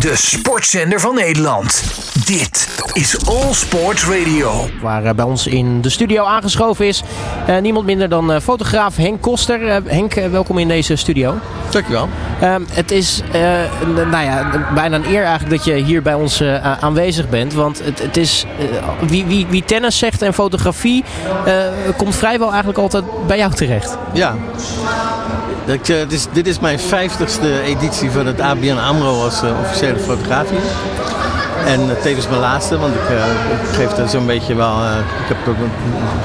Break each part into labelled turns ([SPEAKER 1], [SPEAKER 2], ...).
[SPEAKER 1] De sportzender van Nederland. Dit is All Sports Radio.
[SPEAKER 2] Waar eh, bij ons in de studio aangeschoven is eh, niemand minder dan eh, fotograaf Henk Koster. Eh, Henk, welkom in deze studio.
[SPEAKER 3] Dankjewel.
[SPEAKER 2] Ehm, het is eh, nou ja, bijna een eer eigenlijk dat je hier bij ons eh, aanwezig bent. Want het, het is, wie, wie, wie tennis zegt en fotografie, eh, komt vrijwel eigenlijk altijd bij jou terecht.
[SPEAKER 3] Ja. Ik, eh, dit is mijn vijftigste editie van het ABN AMRO als eh, officiële fotograaf hier. En eh, tevens mijn laatste, want ik, ik geef er zo'n beetje wel... ik heb er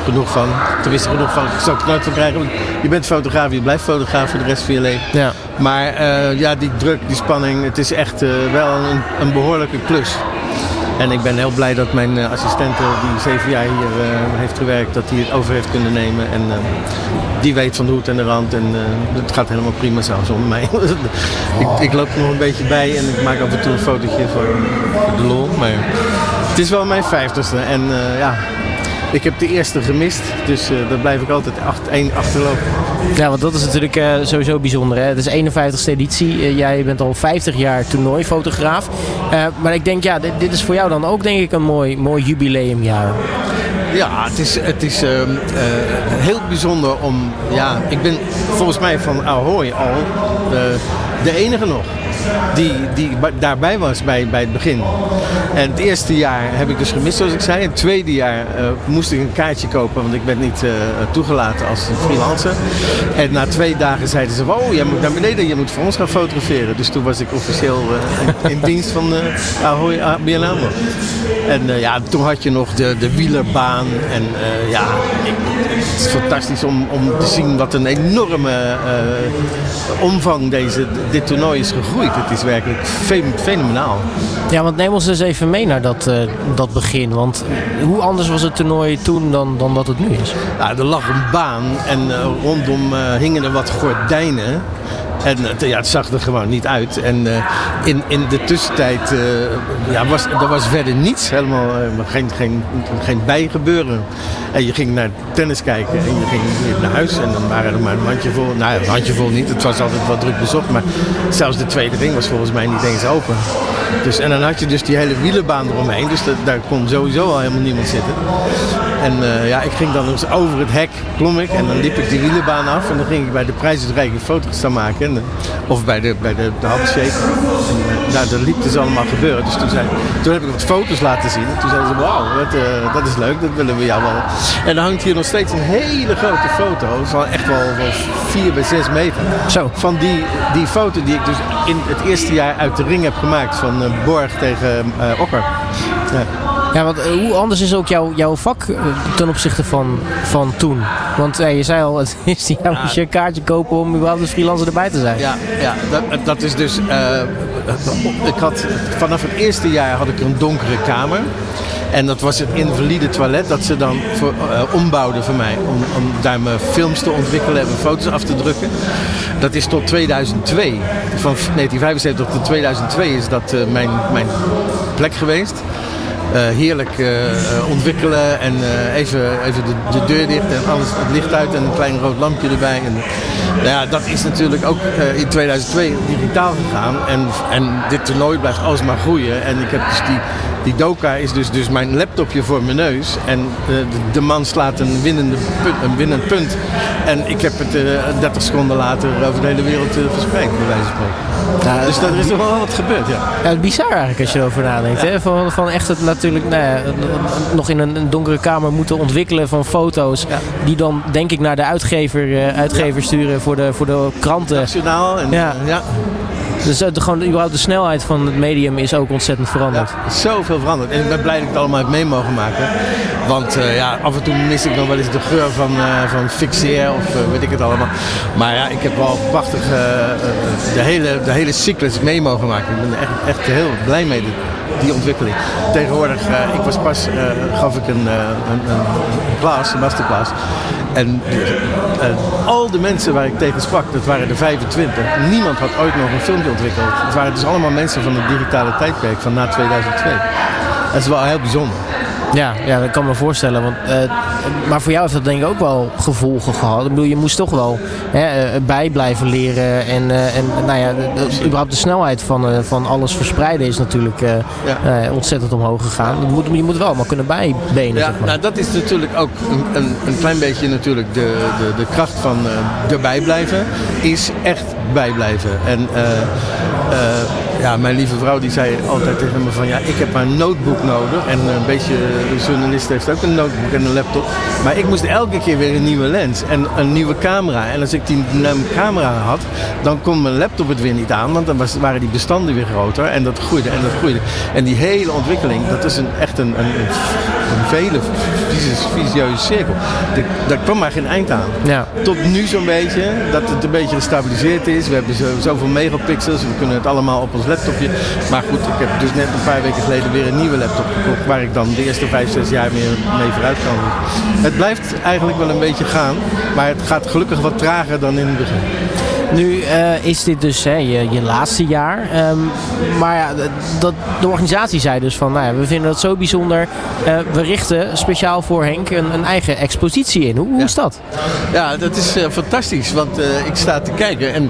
[SPEAKER 3] genoeg van. Tenminste genoeg van. Ik zou het nooit van krijgen. Je bent fotograaf, je blijft fotograaf voor de rest van je leven.
[SPEAKER 2] Ja.
[SPEAKER 3] Maar ja, die druk, die spanning, het is echt wel een, een behoorlijke klus. En ik ben heel blij dat mijn eh, assistente, die zeven jaar hier eh, heeft gewerkt, dat hij het over heeft kunnen nemen. En eh, die weet van de hoed en de rand. En eh, het gaat helemaal prima zo zonder mij. ik, ik loop nog een beetje bij en ik maak af en toe een fotootje voor, de lol. Maar het is wel mijn vijftigste. En eh, ja, ik heb de eerste gemist. Dus eh daar blijf ik altijd acht, één achterlopen.
[SPEAKER 2] Ja, want dat is natuurlijk eh, sowieso bijzonder. Hè? Het is 51ste editie. Eh, jij bent al 50 jaar toernooifotograaf. Maar ik denk, ja, dit, dit is voor jou dan ook denk ik een mooi, mooi jubileumjaar.
[SPEAKER 3] Ja, het is, het is ehm, eh, heel bijzonder om. Ja, ik ben volgens mij van Ahoy al de enige nog die, die daarbij was bij, bij het begin. En het eerste jaar heb ik dus gemist, zoals ik zei. Het tweede jaar eh, moest ik een kaartje kopen, want ik ben niet eh, toegelaten als freelancer. En na twee dagen zeiden ze: Oh, jij moet naar beneden, je moet voor ons gaan fotograferen. Dus toen was ik officieel eh, in, dienst van Ahoy ABN AMRO. En ja, toen had je nog de, de wielerbaan. En ja, ik, het is fantastisch om, om te zien wat een enorme omvang deze, dit toernooi is gegroeid. Het is werkelijk fe- fenomenaal.
[SPEAKER 2] Ja, want neem ons eens even mee naar dat, eh, dat begin. Want hoe anders was het toernooi toen dan, dan dat het nu is?
[SPEAKER 3] Ja, er lag een baan en eh, rondom eh, hingen er wat gordijnen. En het, ja, het zag er gewoon niet uit. En eh, in, in de tussentijd eh, ja, was er was verder niets. Helemaal eh, geen, geen, geen bijgebeuren. En je ging naar tennis kijken en je ging naar huis. En dan waren er maar een handjevol. Nou een handjevol niet. Het was altijd wat druk bezocht. Maar zelfs de tweede ring was volgens mij niet eens open. Dus, en dan had je dus die hele wielenbaan eromheen. Dus dat, daar kon sowieso al helemaal niemand zitten. En eh, ja, ik ging dan eens over het hek, klom ik en dan liep ik die wielenbaan af. En dan ging ik bij de prijsuitreiking foto's staan maken. En, eh, of bij de, bij de, de handshake. En uh, nou, dat liep dus allemaal gebeuren. Dus toen, zei, toen heb ik wat foto's laten zien. En toen zeiden ze, wauw, dat, uh, dat is leuk, dat willen we jou wel. En dan hangt hier nog steeds een hele grote foto. Van echt wel, wel 4 bij 6 meter.
[SPEAKER 2] Zo.
[SPEAKER 3] Van die, die foto die ik dus in het eerste jaar uit de ring heb gemaakt. Van Borg tegen uh, Okker.
[SPEAKER 2] Ja. Ja, want uh, hoe anders is ook jouw, jouw vak ten opzichte van, van toen? Want je zei al, het is die ja. moest je een kaartje kopen om überhaupt als freelancer erbij te zijn.
[SPEAKER 3] Ja, ja dat, dat is dus... ik had, vanaf het eerste jaar had ik een donkere kamer. En dat was het invalide toilet dat ze dan voor, uh, ombouwden voor mij. Om, om, daar mijn films te ontwikkelen en mijn foto's af te drukken. Dat is tot 2002. Van 1975 tot 2002 is dat uh, mijn, mijn plek geweest. Uh, heerlijk ontwikkelen en even, even de, de, deur dicht en alles, het licht uit en een klein rood lampje erbij. En, nou ja, dat is natuurlijk ook in 2002 digitaal gegaan en, en dit toernooi blijft alsmaar groeien. En ik heb dus die, die Doka is dus, dus mijn laptopje voor mijn neus en de, de man slaat een, winnende punt, een winnend punt. En ik heb het 30 seconden later over de hele wereld verspreid, bij wijze van spreken. Ja, dus er is er wel wat gebeurd, ja.
[SPEAKER 2] ja het is bizar eigenlijk als je erover nadenkt. Hè? Van, van echt het natuurlijk nou ja, nog in een, donkere kamer moeten ontwikkelen van foto's. Die dan denk ik naar de uitgever, uitgever sturen voor de, voor de kranten.
[SPEAKER 3] Nationaal. En, ja.
[SPEAKER 2] Dus uh, de, gewoon überhaupt de snelheid van het medium is ook ontzettend veranderd.
[SPEAKER 3] Ja, zoveel veranderd. En ik ben blij dat ik het allemaal heb mee mogen maken. Want uh, ja, af en toe mis ik nog wel eens de geur van, uh, van fixeer of weet ik het allemaal. Maar ja, ik heb wel prachtig de, hele, de hele cyclus mee mogen maken. Ik ben echt, echt heel blij mee. Die ontwikkeling. Tegenwoordig, ik was pas, gaf ik een, een, een klas, een masterclass. En al de mensen waar ik tegen sprak, dat waren er 25. Niemand had ooit nog een filmpje ontwikkeld. Het waren dus allemaal mensen van het digitale tijdperk van na 2002. Dat is wel heel bijzonder.
[SPEAKER 2] Ja, ja, dat kan me voorstellen. Want uh, maar voor jou heeft dat denk ik ook wel gevolgen gehad. Ik bedoel, je moest toch wel hè, bij blijven leren. En, en nou ja, de, überhaupt de snelheid van, van alles verspreiden is natuurlijk ja. ontzettend omhoog gegaan. Je moet, je moet wel maar kunnen bijbenen.
[SPEAKER 3] Ja,
[SPEAKER 2] zeg maar.
[SPEAKER 3] nou, dat is natuurlijk ook een, een, een klein beetje natuurlijk de, de, de kracht van erbij blijven. Is echt bijblijven. En ja, mijn lieve vrouw die zei altijd tegen me van ja, ik heb maar een notebook nodig. En een beetje, de journalist heeft ook een notebook en een laptop. Maar ik moest elke keer weer een nieuwe lens en een nieuwe camera. En als ik die camera had, dan kon mijn laptop het weer niet aan. Want dan was, waren die bestanden weer groter. En dat groeide en dat groeide. En die hele ontwikkeling, dat is een, echt een, een, een vele visieuze cirkel. daar kwam maar geen eind aan.
[SPEAKER 2] Ja.
[SPEAKER 3] Tot nu zo'n beetje, dat het een beetje gestabiliseerd is. We hebben zo, zoveel megapixels, we kunnen het allemaal op ons laptopje. Maar goed, ik heb dus net een paar weken geleden weer een nieuwe laptop gekocht. Waar ik dan de eerste vijf, zes jaar mee, mee vooruit kan. Het blijft eigenlijk wel een beetje gaan. Maar het gaat gelukkig wat trager dan in het begin.
[SPEAKER 2] Nu uh, is dit dus hè, je, je laatste jaar. Um, maar ja, dat, de organisatie zei dus van, nou ja, we vinden dat zo bijzonder. Uh, we richten speciaal voor Henk een, een eigen expositie in. Hoe, hoe
[SPEAKER 3] ja.
[SPEAKER 2] is dat?
[SPEAKER 3] Ja, dat is uh, fantastisch. Want ik sta te kijken en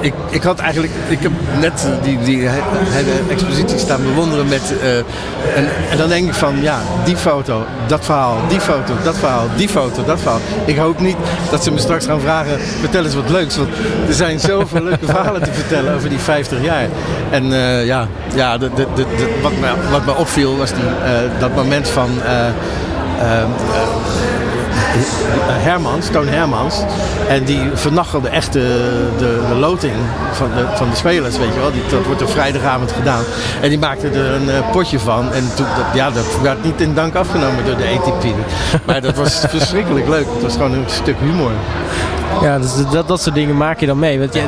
[SPEAKER 3] ik, ik had eigenlijk, ik heb net die, die hele expositie staan bewonderen met, en, en dan denk ik van, ja, die foto, dat verhaal, die foto, dat verhaal, die foto, dat verhaal. Ik hoop niet dat ze me straks gaan vragen, vertel eens wat leuks. Er zijn zoveel leuke verhalen te vertellen over die 50 jaar. En uh, ja, ja de, de, de, wat, me, wat me opviel was die, uh, dat moment van uh, Hermans, Toon Hermans. En die vernachelde echt de, de, de loting van de, van de spelers, weet je wel. Die, dat wordt op vrijdagavond gedaan. En die maakte er een uh, potje van. En toen, dat, ja, dat werd niet in dank afgenomen door de ATP. Maar dat was verschrikkelijk leuk. Het was gewoon een stuk humor.
[SPEAKER 2] Ja, dus dat, dat soort dingen maak je dan mee. Want ja,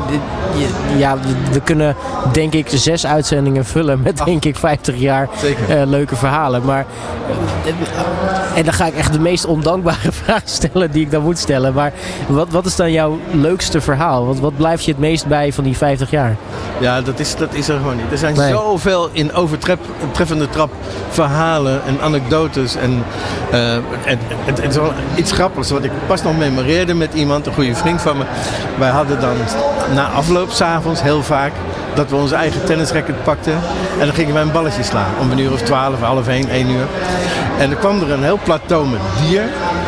[SPEAKER 2] ja, we kunnen denk ik zes uitzendingen vullen met denk ik 50 jaar uh, leuke verhalen. Maar, en dan ga ik echt de meest ondankbare vraag stellen die ik dan moet stellen. Maar wat, wat is dan jouw leukste verhaal? Wat, wat blijft je het meest bij van die 50 jaar?
[SPEAKER 3] Ja, dat is, dat is er gewoon niet. Er zijn nee. zoveel in overtreffende trap verhalen en anekdotes. En, uh, en, en, het is wel iets grappigs wat ik pas nog memoreerde met iemand, een goede vriend van me. Wij hadden dan na afloop s'avonds heel vaak dat we onze eigen tennisracket pakten. En dan gingen wij een balletje slaan. Om een uur of twaalf, half één, één uur. En dan kwam er een heel plateau met bier.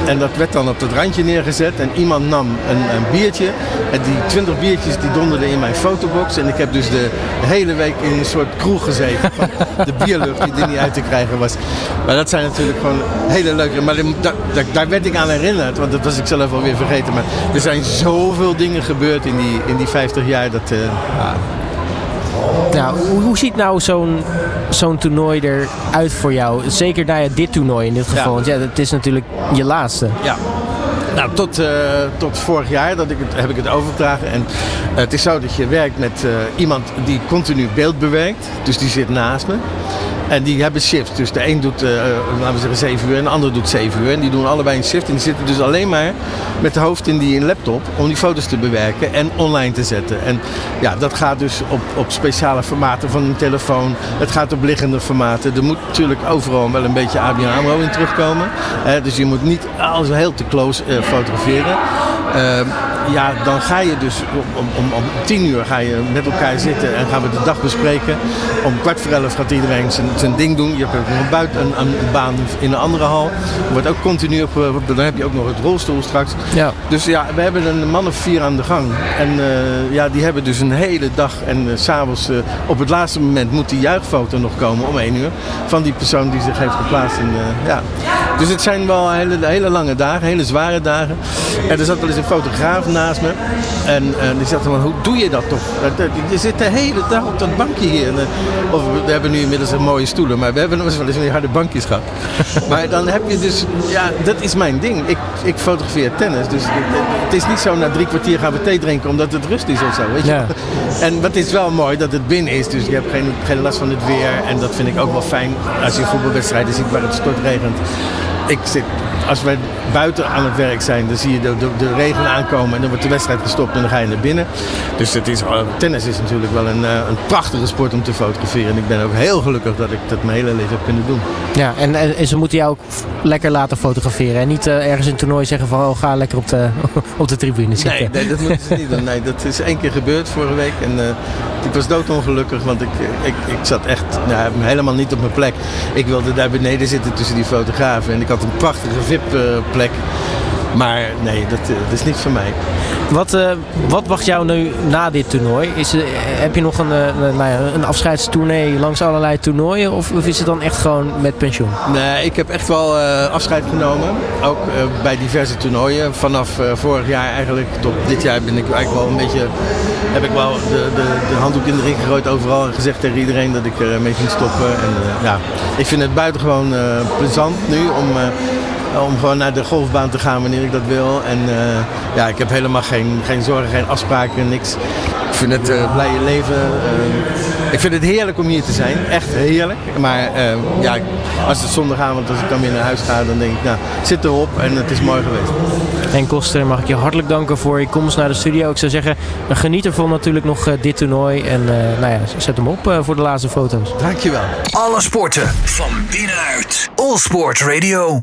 [SPEAKER 3] En dat werd dan op het randje neergezet. En iemand nam een, een biertje. En die twintig biertjes die donderden in mijn fotobox. En ik heb dus de hele week in een soort kroeg gezeten. Van de bierlucht die er niet uit te krijgen was. Maar dat zijn natuurlijk gewoon hele leuke... Maar daar, daar, werd ik aan herinnerd. Want dat was ik zelf alweer vergeten. Maar er zijn zoveel dingen gebeurd in die, in die 50 jaar. Dat, ja,
[SPEAKER 2] nou, hoe, ziet nou zo'n zo'n toernooi eruit voor jou? Zeker nou ja, dit toernooi in dit geval. Ja. Want ja, het is natuurlijk je laatste.
[SPEAKER 3] Ja. Nou, tot, uh, tot vorig jaar dat ik het, heb ik het overgedragen. En uh, het is zo dat je werkt met uh, iemand die continu beeld bewerkt. Dus die zit naast me. En die hebben shifts. Dus de een doet, uh, laten we zeggen, 7 uur en de ander doet 7 uur. En die doen allebei een shift. En die zitten dus alleen maar met de hoofd in die laptop om die foto's te bewerken en online te zetten. En ja, dat gaat dus op, op speciale formaten van een telefoon. Het gaat op liggende formaten. Er moet natuurlijk overal wel een beetje ABN AMRO in terugkomen. Dus je moet niet alles heel te close uh, fotograferen. Ja, dan ga je dus om, om, om tien uur ga je met elkaar zitten en gaan we de dag bespreken. Om kwart voor elf gaat iedereen zijn, zijn ding doen. Je hebt ook nog een, buiten, een, een baan in een andere hal. Er wordt ook continu op, dan heb je ook nog het rolstoel straks.
[SPEAKER 2] Ja.
[SPEAKER 3] Dus ja, we hebben een man of vier aan de gang. En uh, ja, die hebben dus een hele dag. En uh, s'avonds uh, op het laatste moment moet die juichfoto nog komen om één uur. Van die persoon die zich heeft geplaatst. In, ja. Dus het zijn wel hele, hele lange dagen, hele zware dagen. En er zat wel eens een fotograaf naast me. En die zegt van, hoe doe je dat toch? Je zit de hele dag op dat bankje hier. En, of we hebben nu inmiddels een mooie stoelen, maar we hebben nog eens wel eens een harde bankjes gehad. maar dan heb je dus, ja, dat is mijn ding. Ik, ik fotografeer tennis, dus het is niet zo na drie kwartier gaan we thee drinken omdat het rust is of zo, weet je.
[SPEAKER 2] Ja.
[SPEAKER 3] En wat is wel mooi dat het binnen is, dus je hebt geen, geen last van het weer. En dat vind ik ook wel fijn als je voetbalwedstrijden ziet waar het stortregent. ik zit, als wij buiten aan het werk zijn, dan zie je de, de, de regen aankomen en dan wordt de wedstrijd gestopt en dan ga je naar binnen. Dus het is, tennis is natuurlijk wel een, een prachtige sport om te fotograferen. En ik ben ook heel gelukkig dat ik dat mijn hele leven heb kunnen doen.
[SPEAKER 2] Ja, en, en, ze moeten jou ook lekker laten fotograferen. En niet uh, ergens in een toernooi zeggen van oh, ga lekker op de, op de tribune zitten.
[SPEAKER 3] Nee, nee, dat moeten ze niet doen. Nee, dat is één keer gebeurd vorige week. En uh, ik was doodongelukkig, want ik, ik, ik zat echt nou, helemaal niet op mijn plek. Ik wilde daar beneden zitten tussen die fotografen. En ik had een prachtige VIP-plek. Maar nee, dat, dat, is niet voor mij.
[SPEAKER 2] Wat, uh, wat wacht jou nu na dit toernooi? Is, uh, heb je nog een, uh, nou ja, een afscheidstournee langs allerlei toernooien? Of, of, is het dan echt gewoon met pensioen?
[SPEAKER 3] Nee, ik heb echt wel afscheid genomen. Ook bij diverse toernooien. Vanaf vorig jaar eigenlijk tot dit jaar ben ik eigenlijk wel een beetje... Heb ik wel de, de, de handdoek in de ring gegooid overal. En gezegd tegen iedereen dat ik ermee ging stoppen. En, ja, ik vind het buitengewoon plezant nu om om gewoon naar de golfbaan te gaan wanneer ik dat wil. En uh, ja, ik heb helemaal geen, geen zorgen, geen afspraken, niks. Ik vind het uh, blije leven. Uh, ik vind het heerlijk om hier te zijn. Echt heerlijk. Maar ja, als het zondagavond, als ik dan weer naar huis ga, dan denk ik, nou, zit erop en het is mooi geweest.
[SPEAKER 2] En Koster, mag ik je hartelijk danken voor je komst naar de studio. Ik zou zeggen, geniet ervan natuurlijk nog dit toernooi. En nou ja, zet hem op voor de laatste foto's.
[SPEAKER 3] Dankjewel.
[SPEAKER 1] Alle sporten van binnenuit. All Sport Radio.